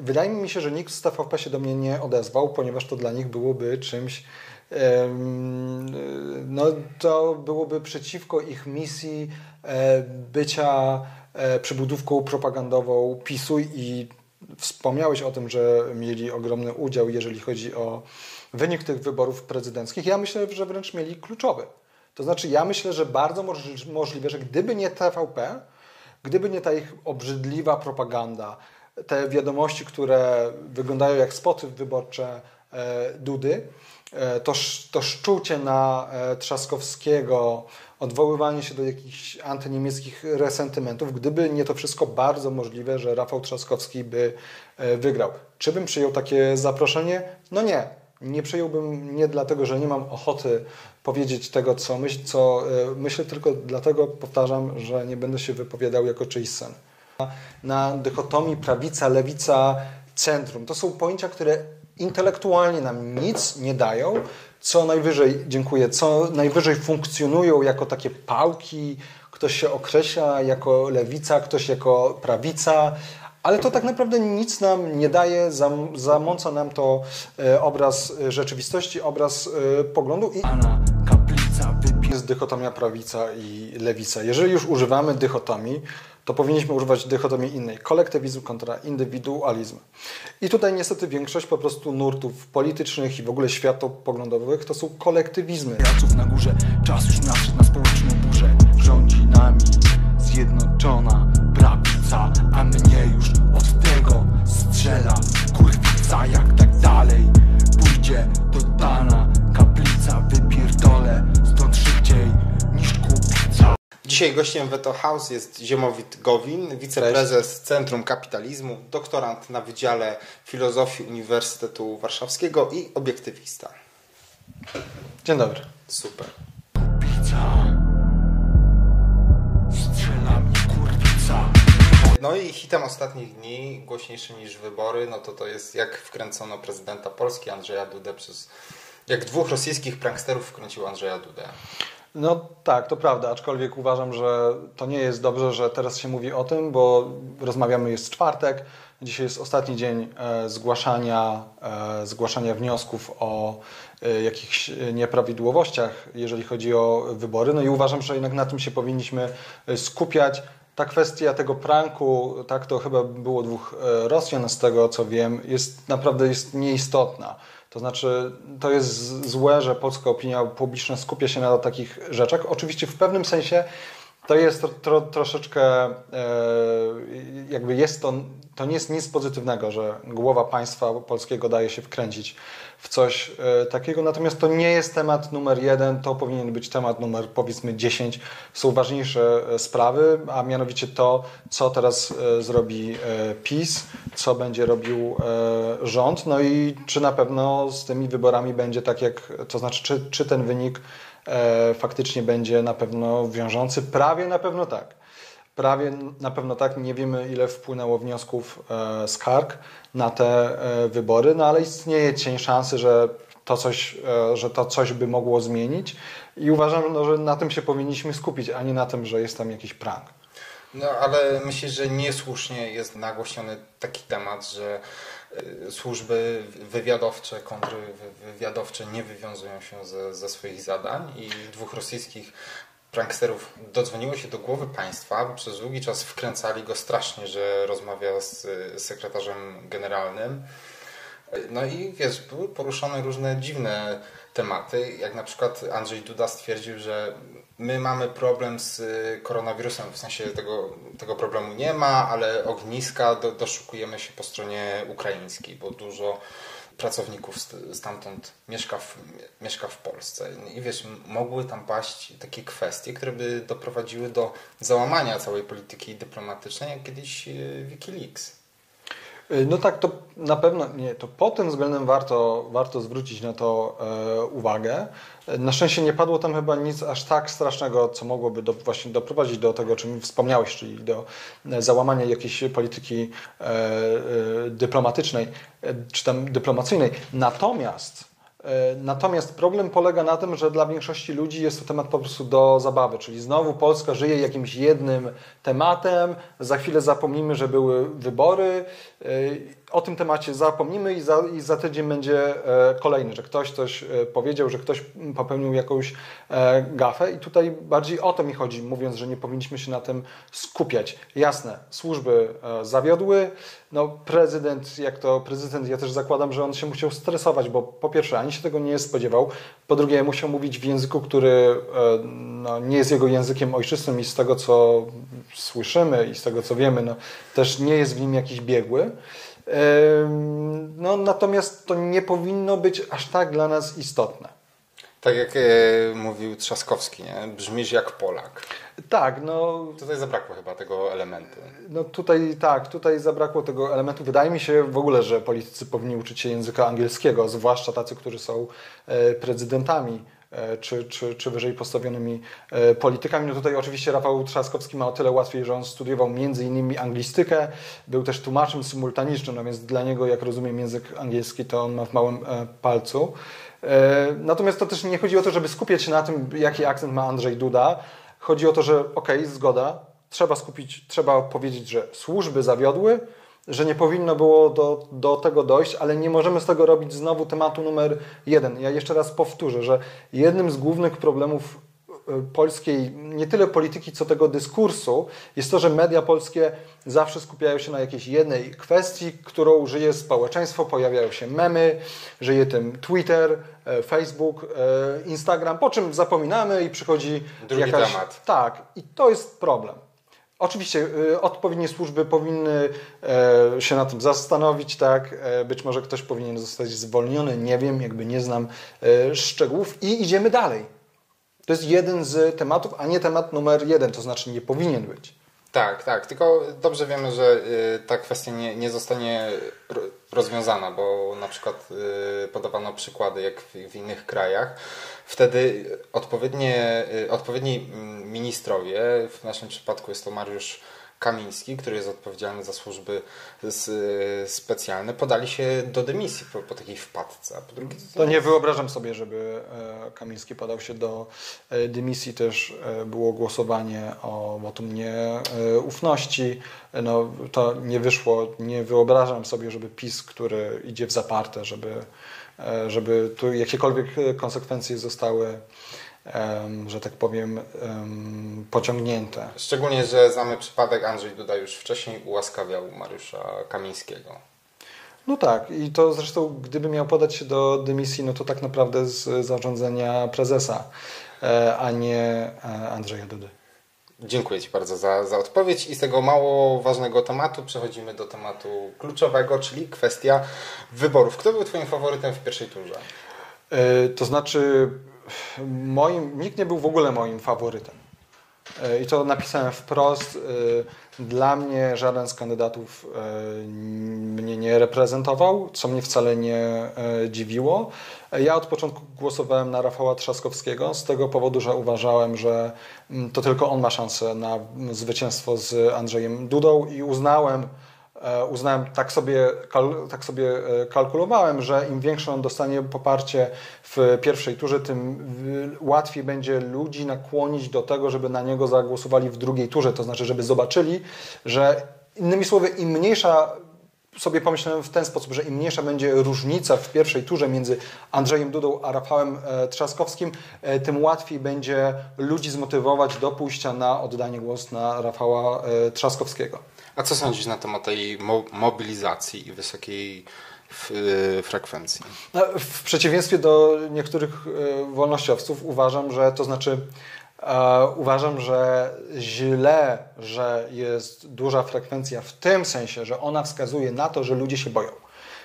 Wydaje mi się, że nikt z TVP się do mnie nie odezwał, ponieważ to dla nich byłoby czymś, no to byłoby przeciwko ich misji e, bycia e, przybudówką propagandową PiSu i wspomniałeś o tym, że mieli ogromny udział, jeżeli chodzi o wynik tych wyborów prezydenckich. Ja myślę, że wręcz mieli kluczowy. To znaczy, ja myślę, że bardzo możliwe, że gdyby nie TVP, gdyby nie ta ich obrzydliwa propaganda, te wiadomości, które wyglądają jak spoty wyborcze e, Dudy, e, to, to szczucie na e, Trzaskowskiego, odwoływanie się do jakichś antyniemieckich resentymentów, gdyby nie to wszystko, bardzo możliwe, że Rafał Trzaskowski by wygrał. Czy bym przyjął takie zaproszenie? No nie. Nie przyjąłbym nie dlatego, że nie mam ochoty powiedzieć tego, co, myśl, co myślę, tylko dlatego powtarzam, że nie będę się wypowiadał jako czyjś sen na dychotomii prawica, lewica, centrum. To są pojęcia, które intelektualnie nam nic nie dają, co najwyżej, dziękuję, co najwyżej funkcjonują jako takie pałki, ktoś się określa jako lewica, ktoś jako prawica, ale to tak naprawdę nic nam nie daje, zamąca nam to e, obraz rzeczywistości, obraz e, poglądu i jest dychotomia prawica i lewica. Jeżeli już używamy dychotomii, to powinniśmy używać dychotomii innej. Kolektywizm kontra indywidualizm. I tutaj niestety większość po prostu nurtów politycznych i w ogóle światopoglądowych to są kolektywizmy. Jaców na górze, czas już nadszedł na społeczną burzę. Rządzi nami zjednoczona prawica, a mnie już od tego strzela kurwica. Jak Dzisiaj gościem Veto House jest Ziemowit Gowin, wiceprezes Cześć. Centrum Kapitalizmu, doktorant na Wydziale Filozofii Uniwersytetu Warszawskiego i obiektywista. Dzień dobry. Super. No i hitem ostatnich dni, głośniejszy niż wybory, no to to jest jak wkręcono prezydenta Polski Andrzeja Dudę przez... Jak dwóch rosyjskich pranksterów wkręcił Andrzeja Dudę. No tak, to prawda, aczkolwiek uważam, że to nie jest dobrze, że teraz się mówi o tym, bo rozmawiamy, jest czwartek, dzisiaj jest ostatni dzień e, zgłaszania, e, zgłaszania wniosków o e, jakichś nieprawidłowościach, jeżeli chodzi o wybory. No i uważam, że jednak na tym się powinniśmy skupiać. Ta kwestia tego pranku, tak to chyba było dwóch Rosjan z tego co wiem, jest naprawdę jest nieistotna. To znaczy, to jest złe, że polska opinia publiczna skupia się na takich rzeczach. Oczywiście w pewnym sensie to jest tro, troszeczkę, e, jakby jest to, to nie jest nic pozytywnego, że głowa państwa polskiego daje się wkręcić w coś e, takiego, natomiast to nie jest temat numer jeden, to powinien być temat numer powiedzmy 10. Są ważniejsze e, sprawy, a mianowicie to, co teraz zrobi PiS, co będzie robił rząd, no i czy na pewno z tymi wyborami będzie tak jak, to znaczy czy, czy ten wynik faktycznie będzie na pewno wiążący. Prawie na pewno tak. Prawie na pewno tak. Nie wiemy, ile wpłynęło wniosków e, skarg na te e, wybory, no ale istnieje cień szansy, że to coś, że to coś by mogło zmienić i uważam, no, że na tym się powinniśmy skupić, a nie na tym, że jest tam jakiś prank. No ale myślę, że niesłusznie jest nagłośniony taki temat, że służby wywiadowcze, kontrwywiadowcze nie wywiązują się ze, ze swoich zadań i dwóch rosyjskich pranksterów dodzwoniło się do głowy państwa, bo przez długi czas wkręcali go strasznie, że rozmawia z sekretarzem generalnym. No i wiesz, były poruszone różne dziwne tematy, jak na przykład Andrzej Duda stwierdził, że my mamy problem z koronawirusem, w sensie tego, tego problemu nie ma, ale ogniska do, doszukujemy się po stronie ukraińskiej, bo dużo pracowników stamtąd mieszka w, mieszka w Polsce. I wiesz, mogły tam paść takie kwestie, które by doprowadziły do załamania całej polityki dyplomatycznej, jak kiedyś e, Wikileaks. Y, no tak, to na pewno nie, to pod tym względem warto, warto zwrócić na to e, uwagę. Na szczęście nie padło tam chyba nic aż tak strasznego, co mogłoby do, właśnie doprowadzić do tego, o czym wspomniałeś, czyli do e, załamania jakiejś polityki e, e, dyplomatycznej, e, czy tam dyplomacyjnej. Natomiast E, natomiast problem polega na tym, że dla większości ludzi jest to temat po prostu do zabawy, czyli znowu Polska żyje jakimś jednym tematem, za chwilę zapomnimy, że były wybory, e, o tym temacie zapomnimy i za, i za tydzień będzie e, kolejny, że ktoś coś powiedział, że ktoś popełnił jakąś gafę i tutaj bardziej o to mi chodzi, mówiąc, że nie powinniśmy się na tym skupiać. Jasne, służby zawiodły, no prezydent, jak to prezydent, ja też zakładam, że on się musiał stresować, bo po pierwsze ani się tego nie spodziewał, po drugie musiał mówić w języku, który e, no, nie jest jego językiem ojczystym i z tego co słyszymy i z tego co wiemy, no, też nie jest w nim jakiś biegły. No, natomiast to nie powinno być aż tak dla nas istotne. Tak jak e, mówił Trzaskowski, nie? brzmisz jak Polak. Tak, no. Tutaj zabrakło chyba tego elementu. No tutaj tak, tutaj zabrakło tego elementu. Wydaje mi się w ogóle, że politycy powinni uczyć się języka angielskiego, zwłaszcza tacy, którzy są e, prezydentami. E, czy, czy, czy wyżej postawionymi e, politykami. No tutaj oczywiście Rafał Trzaskowski ma o tyle łatwiej, że on studiował między innymi anglistykę, był też tłumaczem symultanicznym, no więc dla niego, jak rozumiem język angielski, to on ma w małym palcu. E, natomiast to też nie chodzi o to, żeby skupiać się na tym, jaki akcent ma Andrzej Duda. Chodzi o to, że okej, okay, zgoda, trzeba skupić, trzeba powiedzieć, że służby zawiodły, że nie powinno było do, do tego dojść, ale nie możemy z tego robić znowu tematu numer jeden. Ja jeszcze raz powtórzę, że jednym z głównych problemów E, polskiej, nie tyle polityki, co tego dyskursu, jest to, że media polskie zawsze skupiają się na jakiejś jednej kwestii, którą żyje społeczeństwo, pojawiają się memy, żyje tym Twitter, e, Facebook, e, Instagram, po czym zapominamy i przychodzi Drugi jakaś... temat. Tak, i to jest problem. Oczywiście odpowiednie służby powinny się na tym zastanowić, tak? Być może ktoś powinien zostać zwolniony, nie wiem, jakby nie znam szczegółów i idziemy dalej. To jest jeden z tematów, a nie temat numer jeden, to znaczy nie powinien być. Tak, tak. Tylko dobrze wiemy, że y, ta kwestia nie, nie zostanie rozwiązana, bo na przykład y, podawano przykłady jak w innych krajach. Wtedy odpowiednie, y, odpowiedni mm, ministrowie, w naszym przypadku jest to Mariusz Kamiński, który jest odpowiedzialny za służby specjalne, podali się do dymisji po, po takiej wpadce. Po drugie, to nie wyobrażam sobie, żeby e, Kamiński podał się do e, dymisji. Też e, było głosowanie o wotum nieufności. No, to nie wyszło. Nie wyobrażam sobie, żeby PiS, który idzie w zaparte, żeby, żeby tu jakiekolwiek konsekwencje zostały że tak powiem, pociągnięte. Szczególnie, że znamy przypadek Andrzej Duda już wcześniej ułaskawiał Mariusza Kamińskiego. No tak, i to zresztą, gdyby miał podać się do dymisji, no to tak naprawdę z zarządzenia prezesa, e, a nie e, Andrzeja Dudy. Dziękuję Ci bardzo za, za odpowiedź i z tego mało ważnego tematu przechodzimy do tematu kluczowego, czyli kwestia wyborów. Kto był Twoim faworytem w pierwszej turze? E, to znaczy, moim, nikt nie był w ogóle moim faworytem. E, I to napisałem wprost. E, dla mnie żaden z kandydatów e, mnie nie reprezentował, co mnie wcale nie dziwiło. Ja od początku głosowałem na Rafała Trzaskowskiego z tego powodu, że uważałem, że to tylko on ma szansę na zwycięstwo z Andrzejem Dudą i uznałem, uznałem, tak sobie, tak sobie e, kalkulowałem, że im większe on dostanie poparcie w pierwszej turze, tym łatwiej będzie ludzi nakłonić do tego, żeby na niego zagłosowali w drugiej turze. To znaczy, żeby zobaczyli, że innymi słowy, im mniejsza sobie pomyślałem w ten sposób, że im mniejsza będzie różnica w pierwszej turze między Andrzejem Dudą a Rafałem e, Trzaskowskim, tym łatwiej będzie ludzi zmotywować do pójścia na oddanie głosu na Rafała Trzaskowskiego. A co sądzisz na temat tej mobilizacji i wysokiej y, frekwencji? No, w przeciwieństwie do niektórych y, wolnościowców uważam, że to znaczy e, uważam, że źle, że jest duża frekwencja w tym sensie, że ona wskazuje na to, że ludzie się boją.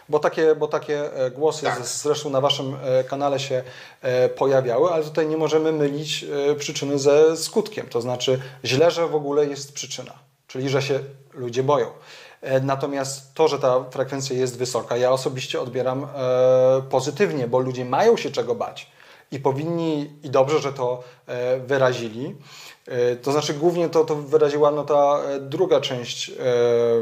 Bo takie, bo takie e, głosy tak. zresztą na Waszym e, kanale się pojawiały, ale tutaj nie możemy mylić przyczyny ze skutkiem. To znaczy źle, że w ogóle jest przyczyna czyli że się ludzie boją. E, natomiast to, że ta frekwencja jest wysoka, ja osobiście odbieram e, pozytywnie, bo ludzie mają się czego bać i powinni, i dobrze, że to e, wyrazili. To znaczy głównie to, to wyraziła no, ta druga część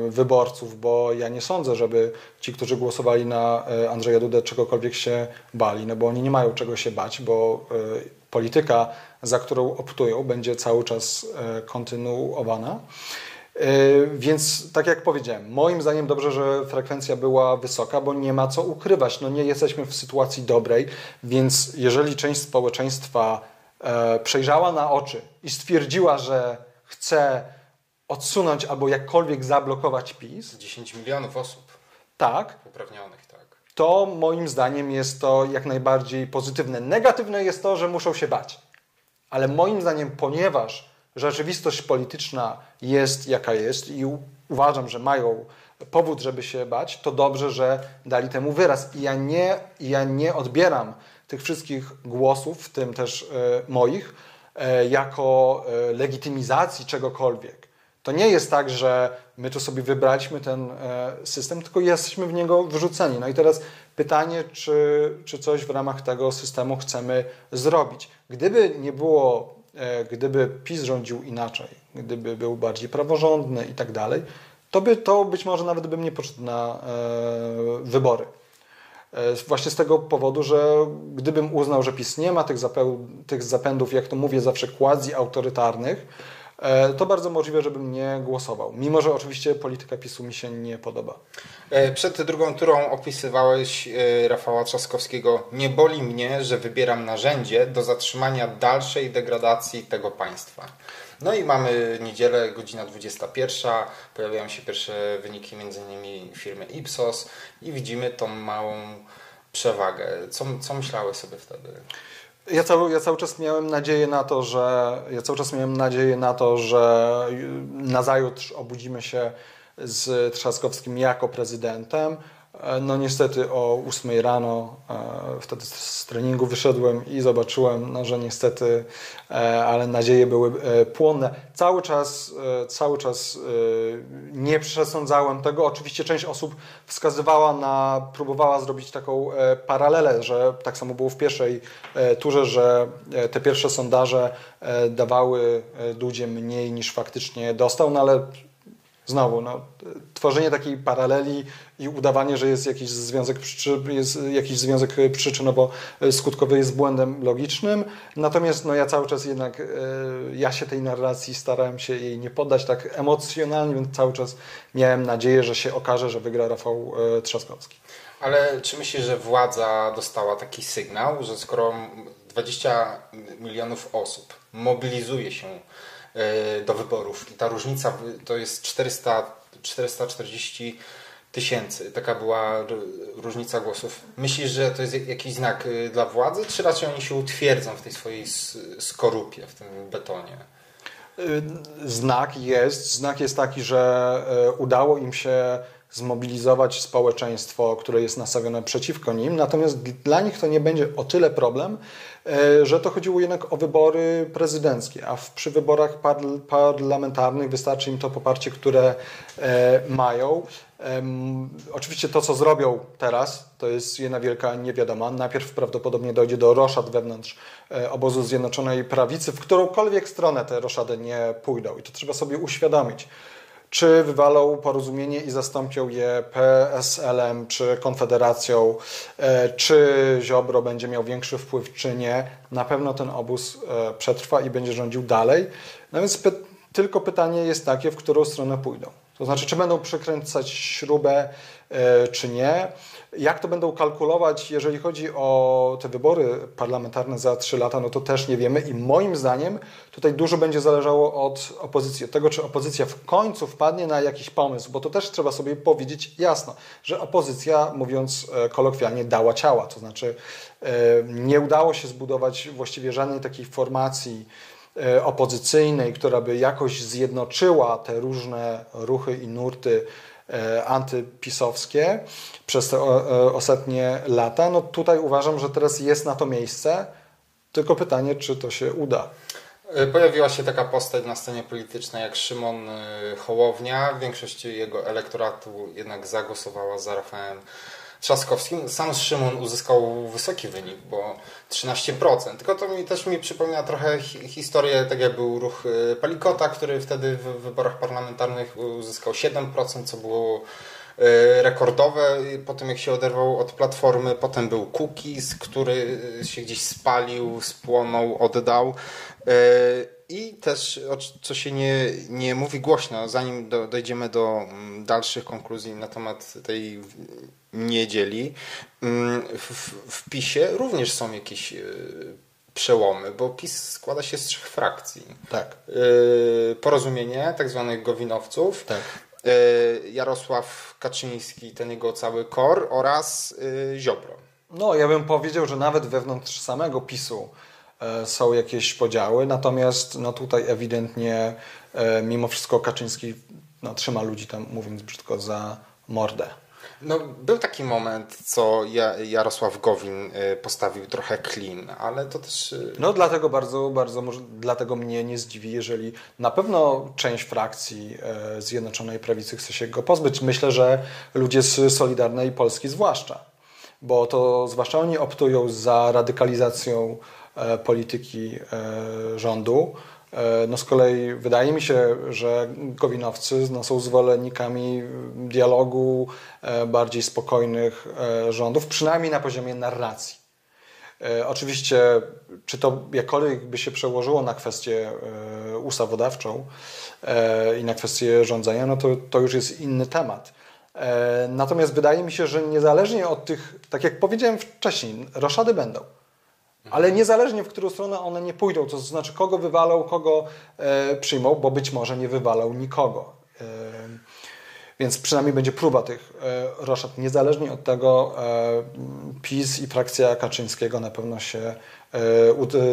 wyborców, bo ja nie sądzę, żeby ci, którzy głosowali na Andrzeja Dudę czegokolwiek się bali, no bo oni nie mają czego się bać, bo polityka, za którą optują, będzie cały czas kontynuowana. Więc tak jak powiedziałem, moim zdaniem dobrze, że frekwencja była wysoka, bo nie ma co ukrywać. No nie jesteśmy w sytuacji dobrej, więc jeżeli część społeczeństwa E, przejrzała na oczy i stwierdziła, że chce odsunąć albo jakkolwiek zablokować PiS. 10 milionów osób. Tak. Uprawnionych, tak. To moim zdaniem jest to jak najbardziej pozytywne. Negatywne jest to, że muszą się bać. Ale moim zdaniem, ponieważ rzeczywistość polityczna jest jaka jest i uważam, że mają powód, żeby się bać, to dobrze, że dali temu wyraz. I ja nie, ja nie odbieram tych wszystkich głosów, w tym też e, moich, e, jako e, legitymizacji czegokolwiek. To nie jest tak, że my tu sobie wybraliśmy ten system, tylko jesteśmy w niego wrzuceni. No i teraz pytanie, czy, czy coś w ramach tego systemu chcemy zrobić. Gdyby nie było, gdyby PiS rządził inaczej, gdyby był bardziej praworządny i tak dalej, to by to być może nawet bym nie poszedł na wybory. E, właśnie z tego powodu, że gdybym uznał, że PiS nie ma tych, tych zapędów, jak to mówię, zawsze quasi-autorytarnych, e, to bardzo możliwe, żebym nie głosował. Mimo, że oczywiście polityka PiSu mi się nie podoba. E, przed drugą turą opisywałeś Rafała Trzaskowskiego. Nie boli mnie, że wybieram narzędzie do zatrzymania dalszej degradacji tego państwa. No i mamy niedzielę, godzina 21, pojawiają się pierwsze wyniki m.in. firmy Ipsos i widzimy tą małą przewagę. Co, co myślałeś sobie wtedy? Ja cały, ja cały czas miałem nadzieję na to, że ja cały czas miałem nadzieję na to, że nazajutrz obudzimy się z Trzaskowskim jako prezydentem. E, no niestety o 8 rano e, wtedy z treningu wyszedłem i zobaczyłem, no, że niestety, e, ale nadzieje były płonne. Cały czas, cały czas nie przesądzałem tego. Oczywiście część osób wskazywała na, próbowała zrobić taką paralelę, że tak samo było w pierwszej turze, że te pierwsze sondaże dawały Dudzie mniej niż faktycznie dostał, no ale Znowu, no, tworzenie takiej paraleli i udawanie, że jest jakiś związek, jest jakiś związek przyczynowo-skutkowy jest błędem logicznym. Natomiast no, ja cały czas jednak, e, ja się tej narracji starałem się jej nie poddać tak emocjonalnie, więc cały czas miałem nadzieję, że się okaże, że wygra Rafał e, Trzaskowski. Ale czy myślisz, że władza dostała taki sygnał, że skoro 20 milionów osób mobilizuje się E, do wyborów. I ta różnica to jest 400, 440 tysięcy. Taka była różnica głosów. Myślisz, że to jest jakiś znak y, dla władzy, czy raczej oni się utwierdzą w tej swojej skorupie, w tym betonie? Y, znak jest. Znak jest taki, że e, udało im się zmobilizować społeczeństwo, które jest nastawione przeciwko nim. Natomiast dla nich to nie będzie o tyle problem, E, że to chodziło jednak o wybory prezydenckie, a przy wyborach parlamentarnych wystarczy im to poparcie, które e, mają. Oczywiście to, co zrobią teraz, to jest jedna wielka niewiadoma. Najpierw prawdopodobnie dojdzie do roszad wewnątrz e, obozu Zjednoczonej Prawicy, w którąkolwiek stronę te roszady nie pójdą. I to trzeba sobie uświadomić czy wywalą porozumienie i zastąpią je PSL-em czy Konfederacją, e, czy Ziobro będzie miał większy wpływ, czy nie. Na pewno ten obóz e, przetrwa i będzie rządził dalej. No więc py tylko pytanie jest takie, w którą stronę pójdą. To znaczy, czy będą przykręcać śrubę, e, czy nie. Jak to będą kalkulować, jeżeli chodzi o te wybory parlamentarne za trzy lata, no to też nie wiemy. I moim zdaniem tutaj dużo będzie zależało od opozycji, od tego, czy opozycja w końcu wpadnie na jakiś pomysł, bo to też trzeba sobie powiedzieć jasno, że opozycja, mówiąc e, kolokwialnie, dała ciała, to znaczy e, nie udało się zbudować właściwie żadnej takiej formacji e, opozycyjnej, która by jakoś zjednoczyła te różne ruchy i nurty antypisowskie przez te ostatnie lata, no tutaj uważam, że teraz jest na to miejsce, tylko pytanie, czy to się uda. E, pojawiła się taka postać na scenie politycznej jak Szymon e, Hołownia. Większość jego elektoratu jednak zagłosowała za Rafałem Trzaskowskim. Sam Szymon uzyskał wysoki wynik, bo 13%. Tylko to mi też mi przypomina trochę hi historię, tak jak był ruch y, Palikota, który wtedy w wyborach parlamentarnych uzyskał 7%, co było y, rekordowe. Potem jak się oderwał od Platformy, potem był Cookies, który się gdzieś spalił, spłonął, oddał. I też, co się nie, nie mówi głośno, zanim do, dojdziemy do mm, dalszych konkluzji na temat tej niedzieli, mm, w, w PiSie również są jakieś e, przełomy, bo PiS składa się z trzech frakcji. Tak. E, porozumienie tak zwanych gowinowców, tak. E, Jarosław Kaczyński, ten jego cały kor oraz Ziobro. No, ja bym powiedział, że nawet wewnątrz samego PiSu są jakieś podziały, natomiast no tutaj ewidentnie mimo wszystko Kaczyński no, trzyma ludzi tam, mówiąc brzydko, za mordę. No, był taki moment, co Jarosław Gowin e, postawił trochę clean, ale to też... No dlatego bardzo, bardzo, dlatego mnie nie zdziwi, jeżeli na pewno część frakcji Zjednoczonej Prawicy chce się go pozbyć. Myślę, że ludzie z Solidarnej Polski zwłaszcza, bo to zwłaszcza oni optują za radykalizacją E, polityki e, rządu. E, no z kolei wydaje mi się, że Gowinowcy no, są zwolennikami dialogu, bardziej spokojnych rządów, przynajmniej na poziomie narracji. Oczywiście, czy to jakkolwiek by się przełożyło na kwestię ustawodawczą i na kwestię rządzenia, no to, to już jest inny temat. Natomiast wydaje mi się, że niezależnie od tych, tak jak powiedziałem wcześniej, roszady będą. Ale niezależnie w którą stronę one nie pójdą, to znaczy kogo wywalą, kogo e, przyjmą, bo być może nie wywalą nikogo. E, więc przynajmniej będzie próba tych e, roszad. Niezależnie od tego e, PiS i frakcja Kaczyńskiego na pewno się e,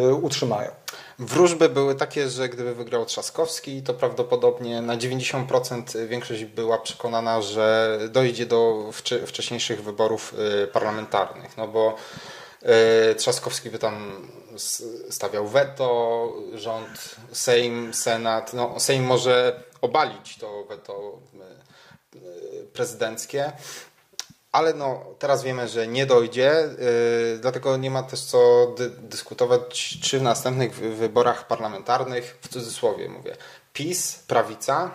e, utrzymają. Wróżby były takie, że gdyby wygrał Trzaskowski, to prawdopodobnie na 90% większość była przekonana, że dojdzie do wcześniejszych wyborów e, parlamentarnych. No bo Trzaskowski by tam stawiał weto, rząd, Sejm, Senat. No, Sejm może obalić to weto e, prezydenckie, ale no, teraz wiemy, że nie dojdzie, yy, dlatego nie ma też co dy dyskutować, czy w następnych wyborach parlamentarnych, w cudzysłowie mówię, PiS, prawica,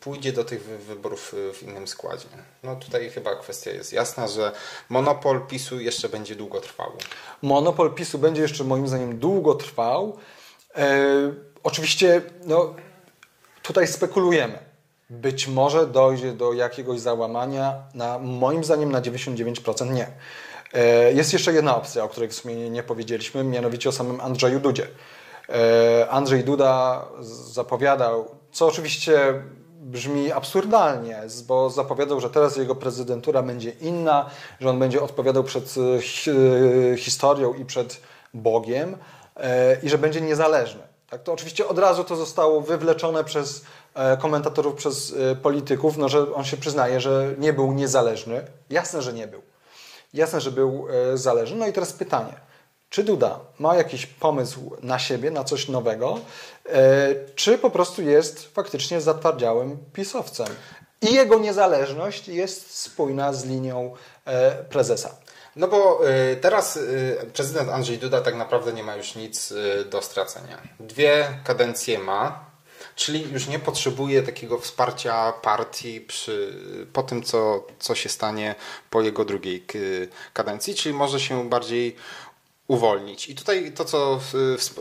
pójdzie do tych wyborów y, w innym składzie. No tutaj chyba kwestia jest jasna, że monopol PiSu jeszcze będzie długo trwał. Monopol PiSu będzie jeszcze moim zdaniem długo trwał. E, oczywiście no, tutaj spekulujemy. Być może dojdzie do jakiegoś załamania, na, moim zdaniem na 99% nie. E, jest jeszcze jedna opcja, o której w sumie nie powiedzieliśmy, mianowicie o samym Andrzeju Dudzie. E, Andrzej Duda zapowiadał co oczywiście brzmi absurdalnie, bo zapowiadał, że teraz jego prezydentura będzie inna, że on będzie odpowiadał przed e, historią i przed Bogiem e, i że będzie niezależny. Tak, to oczywiście od razu to zostało wywleczone przez e, komentatorów, przez polityków, no, że on się przyznaje, że nie był niezależny. Jasne, że nie był. Jasne, że był zależny. No i teraz pytanie. Czy Duda ma jakiś pomysł na siebie, na coś nowego, e, czy po prostu jest faktycznie zatwardziałym pisowcem? I jego niezależność jest spójna z linią e, prezesa. No bo e, teraz prezydent Andrzej Duda tak naprawdę nie ma już nic do stracenia. Dwie kadencje ma, czyli już nie potrzebuje takiego wsparcia partii przy, po tym, co, co się stanie po jego drugiej kadencji, czyli może się bardziej uwolnić. I tutaj to, co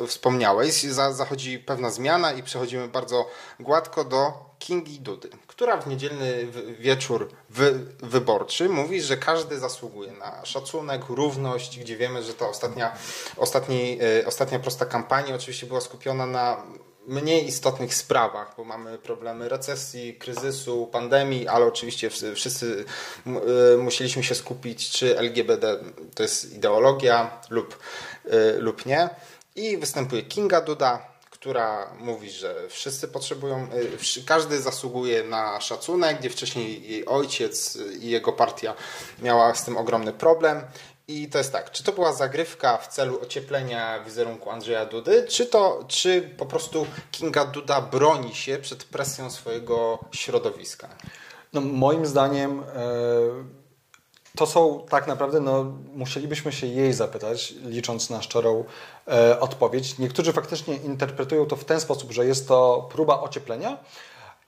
wspomniałeś, zachodzi pewna zmiana i przechodzimy bardzo gładko do Kingi Dudy, która w niedzielny wieczór wy, wyborczy mówi, że każdy zasługuje na szacunek, równość, gdzie wiemy, że ta ostatnia, ostatni, e, ostatnia prosta kampania oczywiście była skupiona na mniej istotnych sprawach, bo mamy problemy recesji, kryzysu, pandemii, ale oczywiście wszyscy y, musieliśmy się skupić, czy LGBT to jest ideologia lub, y, lub nie. I występuje Kinga Duda, która mówi, że wszyscy potrzebują, y, każdy zasługuje na szacunek, gdzie wcześniej jej ojciec i jego partia miała z tym ogromny problem i to jest tak, czy to była zagrywka w celu ocieplenia wizerunku Andrzeja Dudy, czy to, czy po prostu Kinga Duda broni się przed presją swojego środowiska? No, moim zdaniem e, to są tak naprawdę, no, musielibyśmy się jej zapytać, licząc na szczerą e, odpowiedź. Niektórzy faktycznie interpretują to w ten sposób, że jest to próba ocieplenia.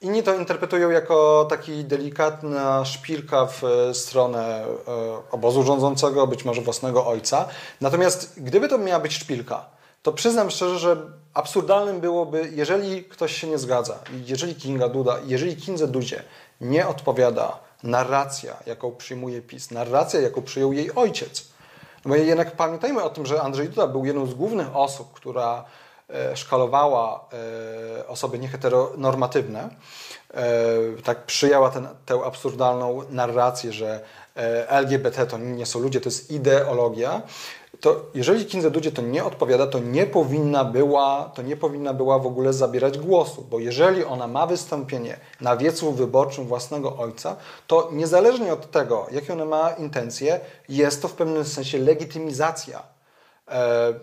Inni to interpretują jako taki delikatna szpilka w stronę e, obozu rządzącego, być może własnego ojca. Natomiast gdyby to miała być szpilka, to przyznam szczerze, że absurdalnym byłoby, jeżeli ktoś się nie zgadza, jeżeli Kinga Duda, jeżeli Kindze Dudzie nie odpowiada narracja, jaką przyjmuje PiS, narracja, jaką przyjął jej ojciec. No bo jednak pamiętajmy o tym, że Andrzej Duda był jedną z głównych osób, która e, szkalowała e, osoby nieheteronormatywne. E, tak przyjęła ten, tę absurdalną narrację, że LGBT to nie są ludzie, to jest ideologia to jeżeli Kinze Dudzie to nie odpowiada, to nie powinna była, to nie powinna była w ogóle zabierać głosu, bo jeżeli ona ma wystąpienie na wiecu wyborczym własnego ojca, to niezależnie od tego, jakie ona ma intencje, jest to w pewnym sensie legitymizacja e,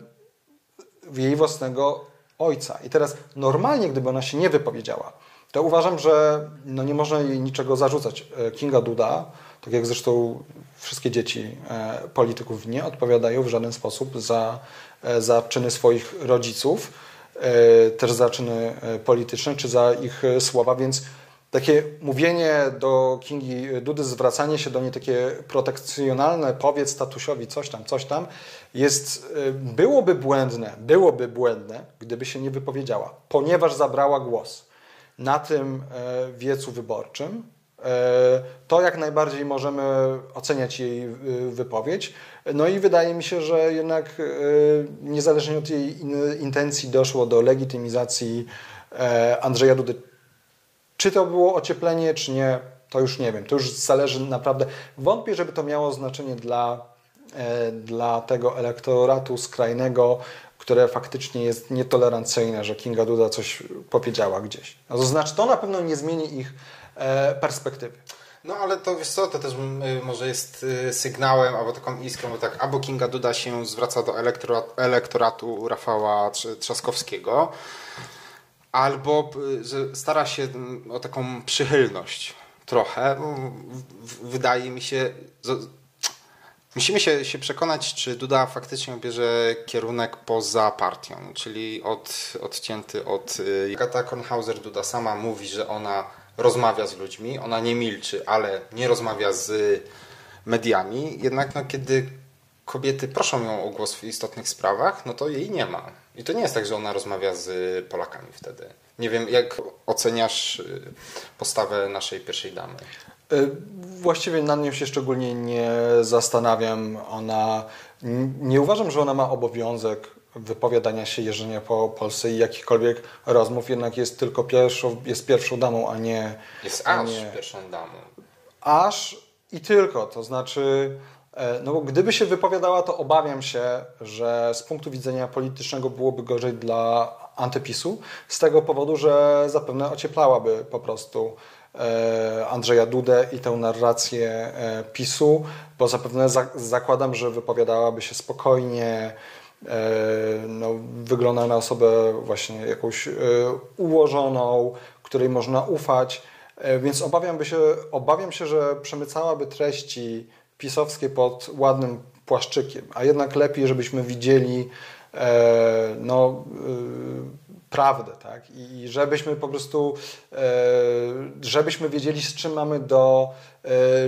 jej własnego ojca. I teraz normalnie, gdyby ona się nie wypowiedziała, to uważam, że no nie można jej niczego zarzucać. E, Kinga Duda, tak jak zresztą wszystkie dzieci e, polityków nie odpowiadają w żaden sposób za, e, za czyny swoich rodziców, też za czyny polityczne czy za ich słowa, więc takie mówienie do Kingi Dudy, zwracanie się do niej takie protekcjonalne, powiedz statusiowi coś tam, coś tam, jest, byłoby błędne, byłoby błędne, gdyby się nie wypowiedziała, ponieważ zabrała głos na tym wiecu wyborczym, E, to jak najbardziej możemy oceniać jej e, wypowiedź. No i wydaje mi się, że jednak e, niezależnie od jej intencji doszło do legitymizacji Andrzeja Dudy. Czy to było ocieplenie, czy nie, to już nie wiem. To już zależy naprawdę. Wątpię, żeby to miało znaczenie dla, dla tego elektoratu skrajnego, które faktycznie jest nietolerancyjne, że Kinga Duda coś powiedziała gdzieś. No to znaczy, to na pewno nie zmieni ich E, perspektywy. No ale to wiesz co, to też y, może jest y, sygnałem albo taką iskrą, bo tak albo Kinga Duda się zwraca do elektoratu Rafała Trzaskowskiego, albo y, stara się mm, o taką przychylność trochę. Wydaje mi się, Musimy się, się przekonać, czy Duda faktycznie bierze kierunek poza partią, czyli od, odcięty od... Agata Kornhauser Duda sama mówi, że ona rozmawia z ludźmi, ona nie milczy, ale nie rozmawia z mediami, jednak no, kiedy kobiety proszą ją o głos w istotnych sprawach, no to jej nie ma. I to nie jest tak, że ona rozmawia z Polakami wtedy. Nie wiem, jak oceniasz y, postawę naszej pierwszej damy? Y, właściwie nad nią się szczególnie nie zastanawiam. Ona, nie uważam, że ona ma obowiązek wypowiadania się, jeżdżenia po Polsce i jakichkolwiek rozmów, jednak jest tylko pierwszą, jest pierwszą damą, a nie... Jest aż nie, pierwszą damą. Aż i tylko, to znaczy... E, no bo gdyby się wypowiadała, to obawiam się, że z punktu widzenia politycznego byłoby gorzej dla antypisu, z tego powodu, że zapewne ocieplałaby po prostu e, Andrzeja Dudę i tę narrację e, PiSu, bo zapewne zakładam, że wypowiadałaby się spokojnie, no, wygląda na osobę właśnie jakąś ułożoną, której można ufać, więc obawiam, się, obawiam się, że przemycałaby treści pisowskie pod ładnym płaszczykiem, a jednak lepiej, żebyśmy widzieli no, prawdę, tak? I żebyśmy po prostu, żebyśmy wiedzieli, z czym mamy do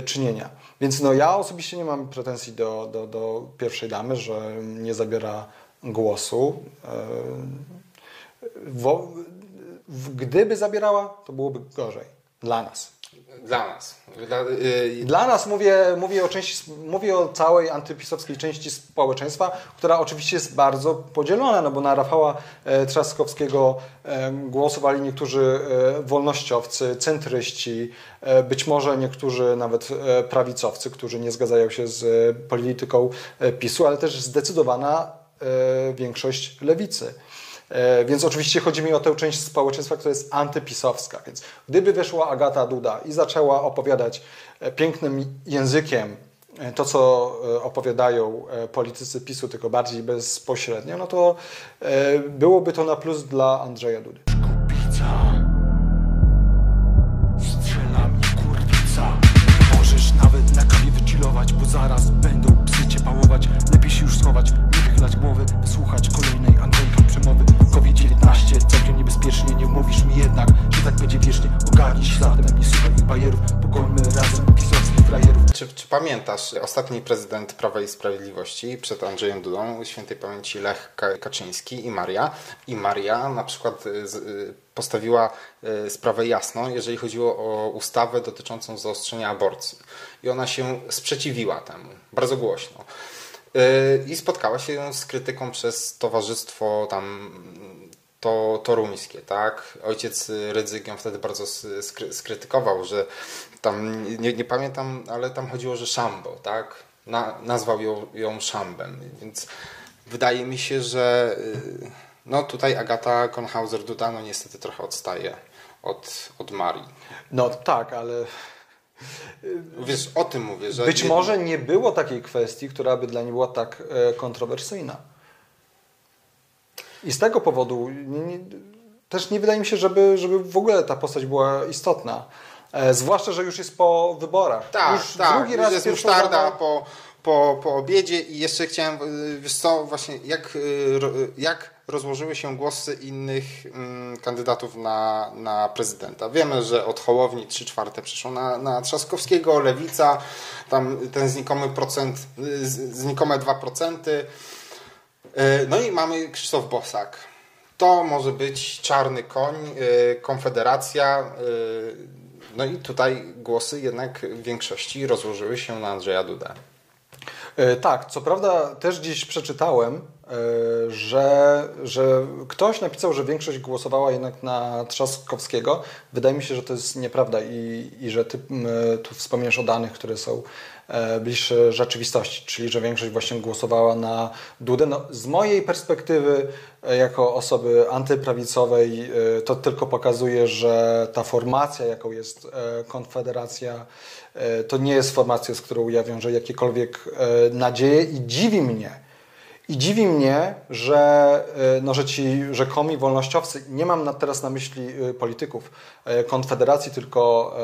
czynienia. Więc no, ja osobiście nie mam pretensji do, do, do pierwszej damy, że nie zabiera głosu. E, wo, gdyby zabierała, to byłoby gorzej dla nas. Dla nas. Dla, yy... Dla, nas mówię, mówię, o części, mówię o całej antypisowskiej części społeczeństwa, która oczywiście jest bardzo podzielona, no bo na Rafała e, Trzaskowskiego e, głosowali niektórzy wolnościowcy, centryści, być może niektórzy nawet prawicowcy, którzy nie zgadzają się z polityką PiSu, ale też zdecydowana większość lewicy. E, więc oczywiście chodzi mi o tę część społeczeństwa, która jest antypisowska. Więc gdyby wyszła Agata Duda i zaczęła opowiadać e, pięknym językiem e, to, co opowiadają politycy PiSu, tylko bardziej bezpośrednio, no to byłoby to na plus dla Andrzeja Dudy. Zaraz będą psy cię pałować. Lepiej się już schować, nie wychylać głowy, kolejnych 15 Całkiem niebezpiecznie, nie wmówisz mi jednak Że tak będzie wiecznie, ogarnij śladem Nie słuchaj ich bajerów, pogońmy razem pisowskich frajerów czy, czy pamiętasz ostatni prezydent Prawa i Sprawiedliwości przed Andrzejem Dudą, świętej pamięci Lech Kaczyński i Maria? I Maria na przykład y, y, postawiła y, sprawę jasno, jeżeli chodziło o ustawę dotyczącą zaostrzenia aborcji. I ona się sprzeciwiła temu, bardzo głośno i spotkała się z krytyką przez towarzystwo tam to toruńskie, tak? Ojciec Rydzyk ją wtedy bardzo skrytykował, że tam, nie, nie pamiętam, ale tam chodziło, że Szambo, tak? Na, nazwał ją, ją Szambem, więc wydaje mi się, że y, no tutaj Agata Konhauser-Duda no niestety trochę odstaje od, od Marii. No tak, ale Wiesz, o tym mówię, że... Być może nie było takiej kwestii, która by dla niej była tak e, kontrowersyjna. I z tego powodu nie, nie, też nie wydaje mi się, żeby, żeby w ogóle ta postać była istotna. E, zwłaszcza, że już jest po wyborach. Tak, już tak. Drugi raz jest musztarda po, po, po obiedzie i jeszcze chciałem, e, wiesz co, właśnie jak, e, jak rozłożyły się głosy innych mm, kandydatów na, na prezydenta. Wiemy, że od Hołowni 3 czwarte przeszło na, na Trzaskowskiego, Lewica, tam ten znikomy procent, znikome 2%. No i mamy Krzysztof Bosak. To może być czarny koń, Konfederacja, no i tutaj głosy jednak w większości rozłożyły się na Andrzeja Dudę. E, tak, co prawda też gdzieś przeczytałem, e, że, że ktoś napisał, że większość głosowała jednak na Trzaskowskiego. Wydaje mi się, że to jest nieprawda i, i że ty tu wspomniesz o danych, które są e, bliższe rzeczywistości, czyli że większość właśnie głosowała na Dudę. No, z mojej perspektywy, jako osoby antyprawicowej, to tylko pokazuje, że ta formacja, jaką jest Konfederacja, E, to nie jest formacja, z którą ja wiążę jakiekolwiek e, nadzieje i dziwi mnie, i dziwi mnie, że, e, no, że ci rzekomi wolnościowcy, nie mam teraz na myśli polityków Konfederacji, tylko,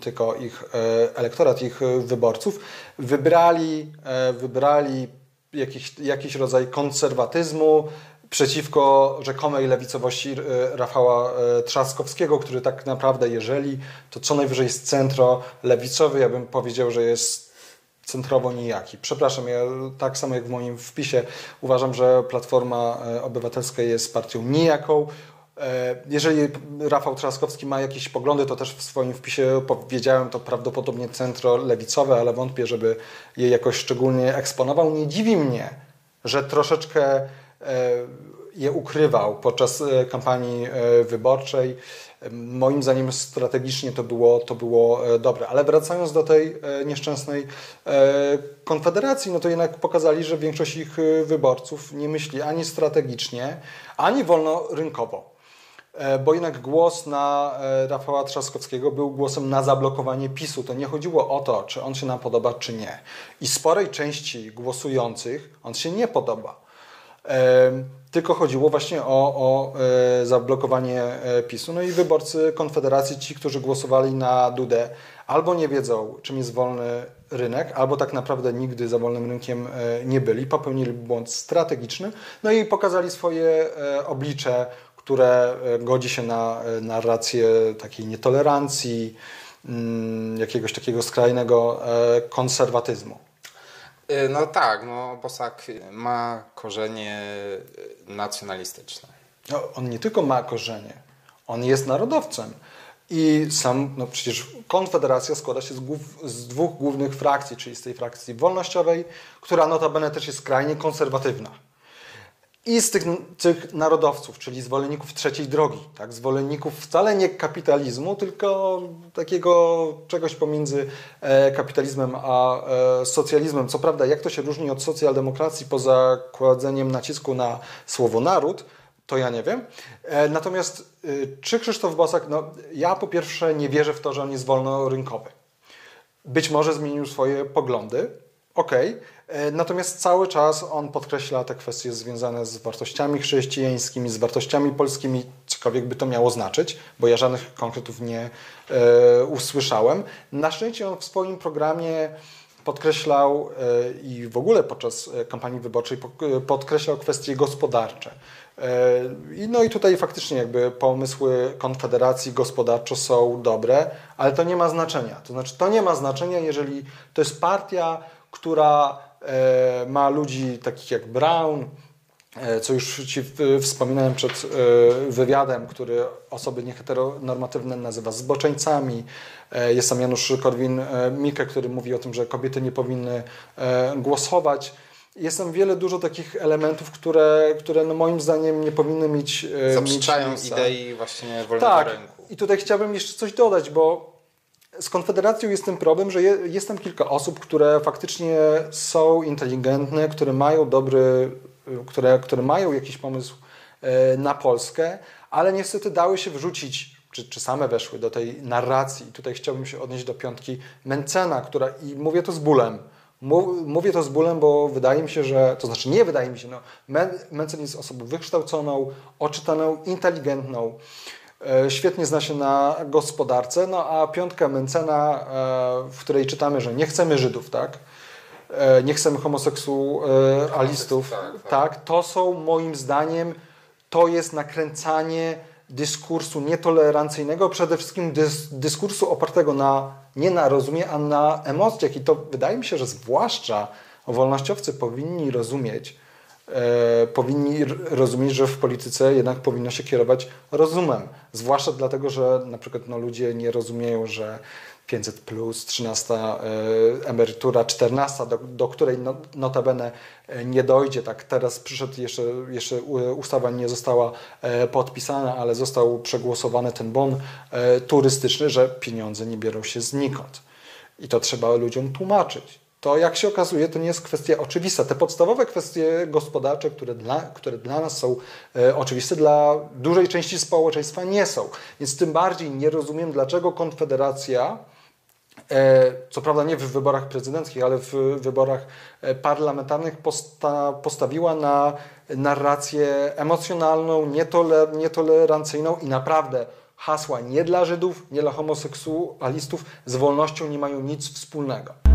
tylko ich elektorat, ich wyborców, wybrali, wybrali jakiś, jakiś rodzaj konserwatyzmu, przeciwko rzekomej lewicowości Rafała Trzaskowskiego, który tak naprawdę, jeżeli to co najwyżej jest centro lewicowy, ja bym powiedział, że jest centrowo nijaki. Przepraszam, ja tak samo jak w moim wpisie uważam, że Platforma e, Obywatelska jest partią nijaką. Jeżeli Rafał Trzaskowski ma jakieś poglądy, to też w swoim wpisie powiedziałem, to prawdopodobnie centro lewicowe, ale wątpię, żeby je jakoś szczególnie eksponował. Nie dziwi mnie, że troszeczkę E, je ukrywał podczas e, kampanii e, wyborczej. Moim zdaniem strategicznie to było, to było dobre. Ale wracając do tej nieszczęsnej konfederacji, no to jednak pokazali, że większość ich wyborców nie myśli ani strategicznie, ani wolnorynkowo. Bo jednak głos na Rafała Trzaskowskiego był głosem na zablokowanie PiSu. To nie chodziło o to, czy on się nam podoba, czy nie. I sporej części głosujących on się nie podoba tylko chodziło właśnie o, o e, zablokowanie e, PiSu. No i wyborcy Konfederacji, ci, którzy głosowali na Dudę, albo nie wiedzą, czym jest wolny rynek, albo tak naprawdę nigdy za wolnym rynkiem e, nie byli, popełnili błąd strategiczny, no i pokazali swoje oblicze, które godzi się na narrację takiej nietolerancji, mm, jakiegoś takiego skrajnego konserwatyzmu. Y, no tak, no Bosak ma korzenie nacjonalistyczne. No, on nie tylko ma korzenie, on jest narodowcem. I sam, no przecież Konfederacja składa się z, głów, z, dwóch głównych frakcji, czyli z tej frakcji wolnościowej, która notabene też jest skrajnie konserwatywna i z tych, tych narodowców, czyli zwolenników trzeciej drogi, tak? zwolenników wcale nie kapitalizmu, tylko takiego czegoś pomiędzy e, kapitalizmem a e, socjalizmem. Co prawda, jak to się różni od socjaldemokracji poza kładzeniem nacisku na słowo naród, to ja nie wiem. E, natomiast czy Krzysztof Bosak, no ja po pierwsze nie wierzę w to, że on jest wolnorynkowy. Być może zmienił swoje poglądy, okej, okay E, natomiast cały czas on podkreśla te kwestie związane z wartościami chrześcijańskimi, z wartościami polskimi, cokolwiek by to miało znaczyć, bo ja żadnych konkretów nie e, usłyszałem. Na szczęście on w swoim programie podkreślał i w ogóle podczas kampanii wyborczej podkreślał kwestie gospodarcze. No i tutaj faktycznie jakby pomysły Konfederacji gospodarczo są dobre, ale to nie ma znaczenia. To znaczy to nie ma znaczenia, jeżeli to jest partia, która ma ludzi takich jak Brown, E, co już Ci wspominałem przed e, wywiadem, który osoby nieheteronormatywne nazywa zboczeńcami. E, jest tam Janusz Korwin-Mikke, który mówi o tym, że kobiety nie powinny głosować. Jest tam wiele, dużo takich elementów, które, które no moim zdaniem nie powinny mieć Zaprzeczają mieć idei właśnie wolnego tak. rynku. I tutaj chciałbym jeszcze coś dodać, bo z Konfederacją jest ten problem, że jest tam kilka osób, które faktycznie są inteligentne, które mają dobry które, które mają jakiś pomysł e, na Polskę, ale niestety dały się wrzucić, czy, czy same weszły do tej narracji. Tutaj chciałbym się odnieść do piątki Mencena, która, i mówię to z bólem, Mówię to z bólem, bo wydaje mi się, że, to znaczy nie wydaje mi się, no, Mencen jest osobą wykształconą, oczytaną, inteligentną, świetnie zna się na gospodarce, no a piątka Mencena, e, w której czytamy, że nie chcemy Żydów, tak? E, nie chcemy homoseksualistów, tak, tak. tak, to są moim zdaniem, to jest nakręcanie dyskursu nietolerancyjnego, przede wszystkim dys, dyskursu opartego na, nie na rozumie, a na emocjach. I to wydaje mi się, że zwłaszcza wolnościowcy powinni rozumieć, e, powinni rozumieć, że w polityce jednak powinno się kierować rozumem. Zwłaszcza dlatego, że na przykład no, ludzie nie rozumieją, że 500 plus, 13 e, emerytura, 14, do, do której no, notabene e, nie dojdzie. Tak teraz przyszedł jeszcze, jeszcze ustawa nie została e, podpisana, ale został przegłosowany ten bon turystyczny, że pieniądze nie biorą się znikąd. I to trzeba ludziom tłumaczyć. To jak się okazuje, to nie jest kwestia oczywista. Te podstawowe kwestie gospodarcze, które dla, które dla nas są e, oczywiste, dla dużej części społeczeństwa nie są. Więc tym bardziej nie rozumiem, dlaczego Konfederacja E, co prawda nie w wyborach prezydenckich, ale w wyborach e, parlamentarnych posta postawiła na narrację emocjonalną, nietoler nietolerancyjną i naprawdę hasła nie dla Żydów, nie dla homoseksualistów z wolnością nie mają nic wspólnego.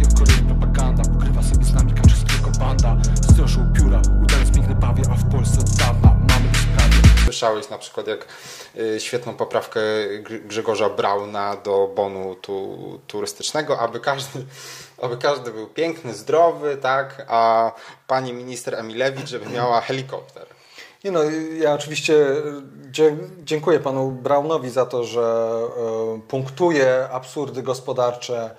TV, PiS i propaganda, ukrywa sobie z nami kaczyńskiego banda, stroszył pióra, udając piękne bawie, a w Polsce od dawna mamy sprawie. Słyszałeś na przykład jak Y, świetną poprawkę Grzegorza Brauna do bonu tu, turystycznego, aby każdy, aby każdy był piękny, zdrowy, tak, a pani minister Emilewicz, żeby miała helikopter. Nie no, ja oczywiście dziękuję panu Braunowi za to, że e, punktuje absurdy gospodarcze,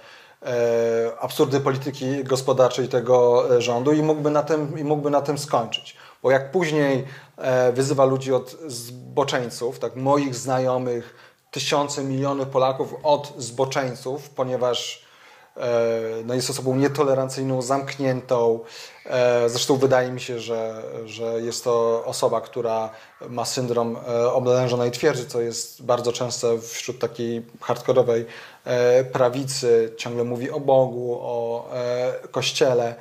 absurdy polityki gospodarczej tego e, rządu i mógłby na tym, i mógłby na tym skończyć. Bo jak później e, wyzywa ludzi od zboczeńców, tak moich znajomych, tysiące, miliony Polaków od zboczeńców, ponieważ e, no jest osobą nietolerancyjną, zamkniętą. E, zresztą wydaje mi się, że, że jest to osoba, która ma syndrom oblężonej twierdzy, co jest bardzo częste wśród takiej hardkorowej prawicy. Ciągle mówi o Bogu, o Kościele.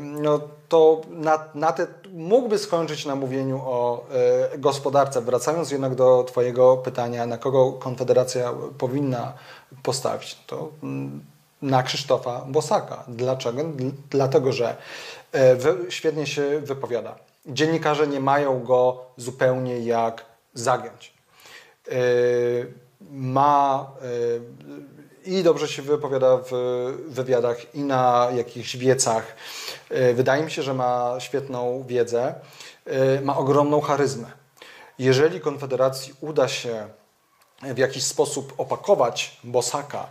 No, to na, na te, mógłby skończyć na mówieniu o e, gospodarce. Wracając jednak do Twojego pytania, na kogo Konfederacja powinna postawić, to mm, na Krzysztofa Bosaka. Dlaczego? Dlatego, że e, świetnie się wypowiada. Dziennikarze nie mają go zupełnie jak zagiąć. Ma i dobrze się wypowiada w wywiadach i na jakichś wiecach. E, wydaje mi się, że ma świetną wiedzę, e, ma ogromną charyzmę. Jeżeli Konfederacji uda się w jakiś sposób opakować Bosaka,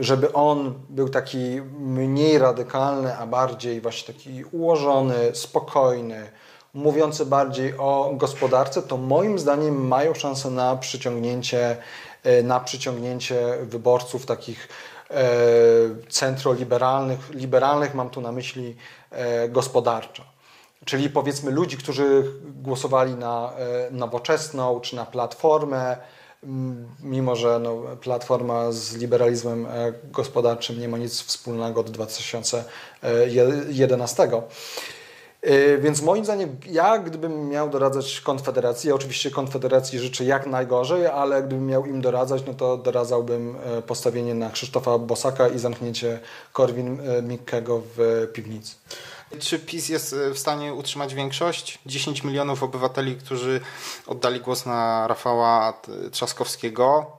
żeby on był taki mniej radykalny, a bardziej właśnie taki ułożony, spokojny, mówiący bardziej o gospodarce, to moim zdaniem mają szansę na przyciągnięcie E, na przyciągnięcie wyborców takich e, centroliberalnych, liberalnych mam tu na myśli e, gospodarczo. Czyli powiedzmy ludzi, którzy głosowali na nowoczesną czy na platformę, mimo że no, platforma z liberalizmem gospodarczym nie ma nic wspólnego od 2011. Yy, więc moim zdaniem, ja gdybym miał doradzać Konfederacji, ja oczywiście Konfederacji życzę jak najgorzej, ale gdybym miał im doradzać, no to doradzałbym e, postawienie na Krzysztofa Bosaka i zamknięcie Korwin-Mikkego w piwnicy. Czy PiS jest e, w stanie utrzymać większość? 10 milionów obywateli, którzy oddali głos na Rafała Trzaskowskiego,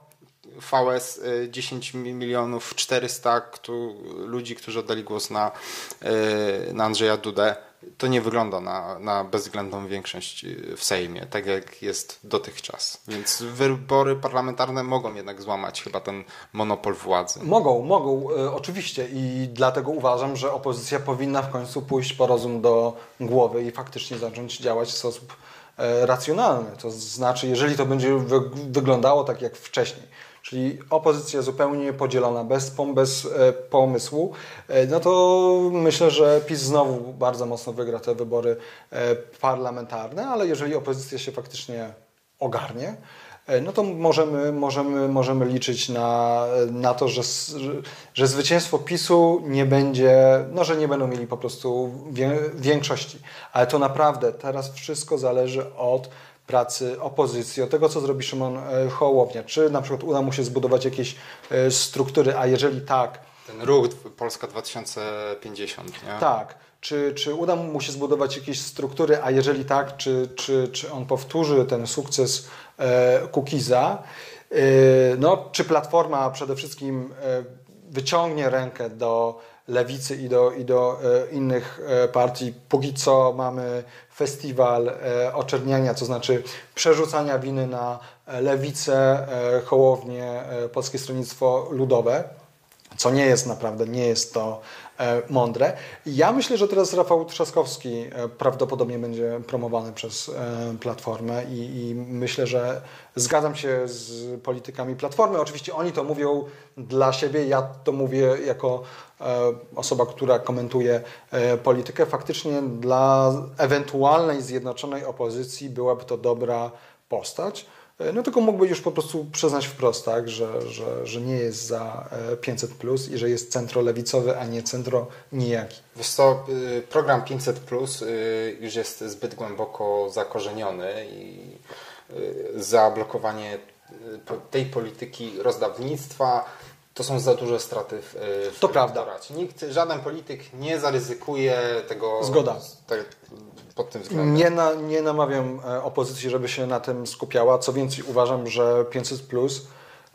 VS 10 milionów 400 ludzi, którzy oddali głos na, e, na Andrzeja Dudę. To nie wygląda na, na bezwzględną większość e, w Sejmie, tak jak jest dotychczas. Więc wybory parlamentarne mogą jednak złamać chyba ten monopol władzy. Mogą, mogą, e, oczywiście i dlatego uważam, że opozycja powinna w końcu pójść po rozum do głowy i faktycznie zacząć działać w sposób racjonalny. To znaczy, jeżeli to będzie wy wyglądało tak jak wcześniej, czyli opozycja zupełnie podzielona, bez, bez e, pomysłu, e, no to myślę, że PiS znowu bardzo mocno wygra te wybory e, parlamentarne, ale jeżeli opozycja się faktycznie ogarnie, no to możemy, możemy, możemy liczyć na, na to, że, że zwycięstwo PiSu nie będzie, no że nie będą mieli po prostu większości. Ale to naprawdę teraz wszystko zależy od pracy opozycji, od tego, co zrobi Szymon e, Hołownia. Czy na przykład uda mu się zbudować jakieś e, struktury, a jeżeli tak... Ten ruch Polska 2050, nie? Tak. Czy, czy uda mu się zbudować jakieś struktury, a jeżeli tak, czy, czy, czy on powtórzy ten sukces e, Kukiza? E, no, czy Platforma przede wszystkim e, wyciągnie rękę do lewicy i do, i do e, innych partii. Póki co mamy festiwal e, oczerniania, to znaczy przerzucania winy na lewicę, Hołownię, Polskie Stronnictwo Ludowe, co nie jest naprawdę, nie jest to E, mądre. Ja myślę, że teraz Rafał Trzaskowski e, prawdopodobnie będzie promowany przez e, Platformę i, i, myślę, że zgadzam się z politykami Platformy. Oczywiście oni to mówią dla siebie, ja to mówię jako osoba, która komentuje politykę. Faktycznie dla ewentualnej zjednoczonej opozycji byłaby to dobra postać. E, no tylko mógłby już po prostu przyznać wprost, tak, że, że, że nie jest za 500 e, plus i że jest centro lewicowy, a nie centro nijaki. Wiesz co, y, program 500 plus y, już jest zbyt głęboko zakorzeniony i y, zablokowanie tej polityki rozdawnictwa to są za duże straty w, w To prawda. Nikt, żaden polityk nie zaryzykuje tego. Zgoda. Te, pod tym względem. Nie, na, nie namawiam e, opozycji, żeby się na tym skupiała. Co więcej, uważam, że 500 plus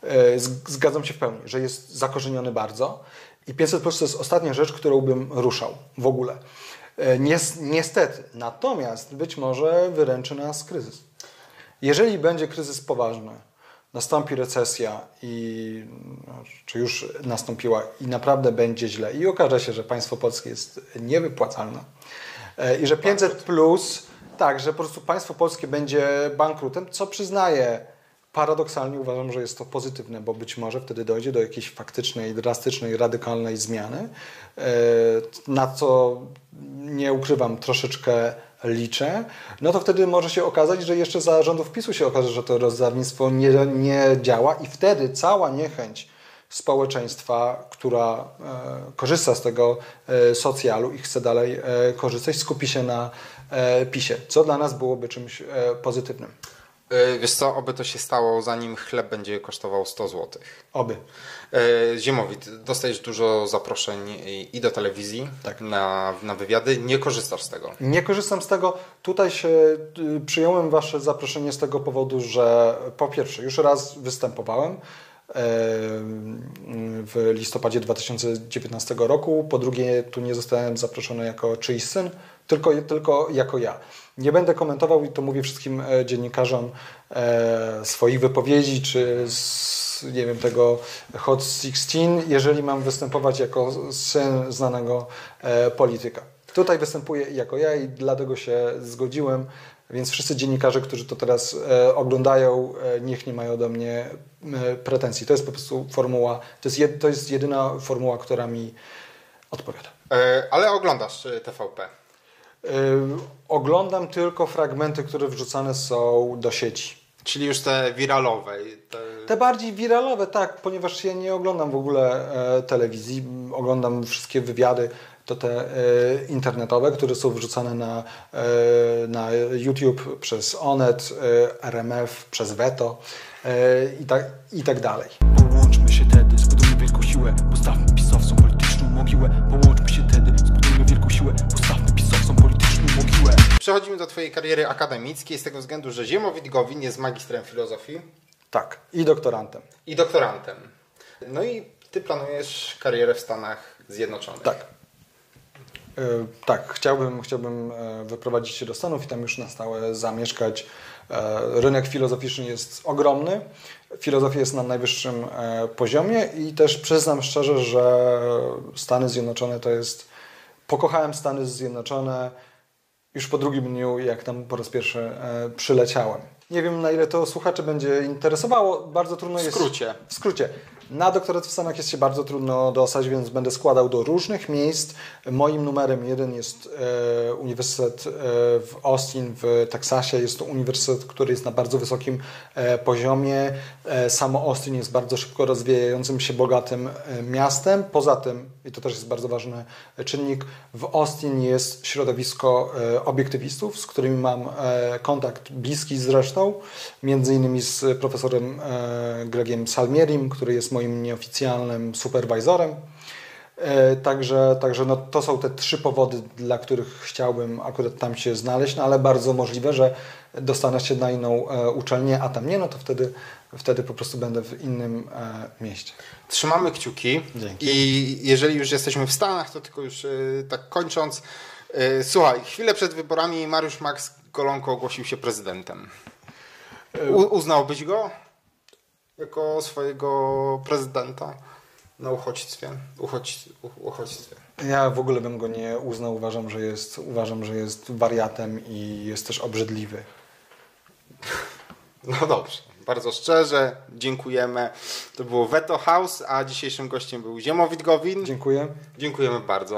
e, zgadzam się w pełni, że jest zakorzeniony bardzo. I 500 plus to jest ostatnia rzecz, którą bym ruszał w ogóle. E, niestety. Natomiast być może wyręczy nas kryzys. Jeżeli będzie kryzys poważny, nastąpi recesja i no, czy już nastąpiła i naprawdę będzie źle i okaże się, że państwo polskie jest niewypłacalne i że 500 plus, tak, że po prostu państwo polskie będzie bankrutem, co przyznaję, paradoksalnie uważam, że jest to pozytywne, bo być może wtedy dojdzie do jakiejś faktycznej, drastycznej, radykalnej zmiany, e, na co nie ukrywam, troszeczkę liczę, no to wtedy może się okazać, że jeszcze za rządów PiSu się okaże, że to rozdawnictwo nie, nie działa i wtedy cała niechęć społeczeństwa, która e, korzysta z tego e, socjalu i chce dalej e, korzystać, skupi się na PiSie, co dla nas byłoby czymś pozytywnym. Wiesz co, oby to się stało, zanim chleb będzie kosztował 100 zł. Oby. Ziemowit, dostajesz dużo zaproszeń i do telewizji tak. na, na wywiady. Nie korzystasz z tego? Nie korzystam z tego. Tutaj się przyjąłem Wasze zaproszenie z tego powodu, że po pierwsze, już raz występowałem w listopadzie 2019 roku. Po drugie, tu nie zostałem zaproszony jako czyjś syn, tylko, tylko jako ja. Nie będę komentował i to mówię wszystkim e, dziennikarzom e, swoich wypowiedzi czy z, nie wiem, tego Hot 16, jeżeli mam występować jako syn znanego e, polityka. Tutaj występuję jako ja i dlatego się zgodziłem więc wszyscy dziennikarze, którzy to teraz e, oglądają, e, niech nie mają do mnie e, pretensji. To jest po prostu formuła, to jest, jed, to jest jedyna formuła, która mi odpowiada. Ale oglądasz TVP? Oglądam tylko fragmenty, które wrzucane są do sieci. Czyli już te wiralowe. Te... Te bardziej wiralowe, tak, ponieważ ja nie oglądam w ogóle telewizji, oglądam wszystkie wywiady, to te e, internetowe, które są wrzucane na, e, na YouTube przez Onet, e, RMF, przez Veto e, i, tak, i tak dalej. Połączmy się tedy, zbudujmy wielką siłę Postawmy pisowcom polityczną mogiłę Połączmy się tedy, zbudujmy wielką siłę Postawmy pisowcom polityczną mogiłę Przechodzimy do Twojej kariery akademickiej z tego względu, że Ziemowit Gowin jest magistrem filozofii Tak, i doktorantem. i doktorantem. No i Ty planujesz karierę w Stanach Zjednoczonych. Tak. E, Tak, chciałbym, chciałbym e, wyprowadzić się do Stanów i tam już na stałe zamieszkać. E, Rynek filozoficzny jest ogromny. Filozofia jest na najwyższym poziomie i też przyznam szczerze, że Stany Zjednoczone to jest. Pokochałem Stany Zjednoczone już po drugim dniu, jak tam po raz pierwszy przyleciałem. Nie wiem, na ile to słuchaczy będzie interesowało. Bardzo trudno W jest. skrócie. W skrócie. Na doktorat w Stanach jest się bardzo trudno dostać, więc będę składał do różnych miejsc. Moim numerem jeden jest e, Uniwersytet e, w Austin w Teksasie. Jest to uniwersytet, który jest na bardzo wysokim e, poziomie. E, samo Austin jest bardzo szybko rozwijającym się, bogatym e, miastem. Poza tym, i to też jest bardzo ważny czynnik, w Austin jest środowisko e, obiektywistów, z którymi mam kontakt bliski zresztą, między innymi z profesorem Gregiem Salmierim, który jest moim nieoficjalnym superwizorem. E, Także, także no, to są te trzy powody, dla których chciałbym akurat tam się znaleźć, no, ale bardzo możliwe, że dostanę się na inną e, uczelnię, a tam nie, no to wtedy, wtedy po prostu będę w innym e, mieście. Trzymamy kciuki. Dzięki. I jeżeli już jesteśmy w Stanach, to tylko już tak kończąc. słuchaj, chwilę przed wyborami Mariusz Max Golonko ogłosił się prezydentem. U, uznałbyś go jako swojego prezydenta na uchodźstwie? Uchodź, uchodźstwie. Ja w ogóle bym go nie uznał, uważam, że jest, uważam, że jest wariatem i jest też obrzydliwy. No dobrze, bardzo szczerze, dziękujemy. To było Veto House, a dzisiejszym gościem był Ziemowit Gowin. Dziękuję. Dziękujemy bardzo.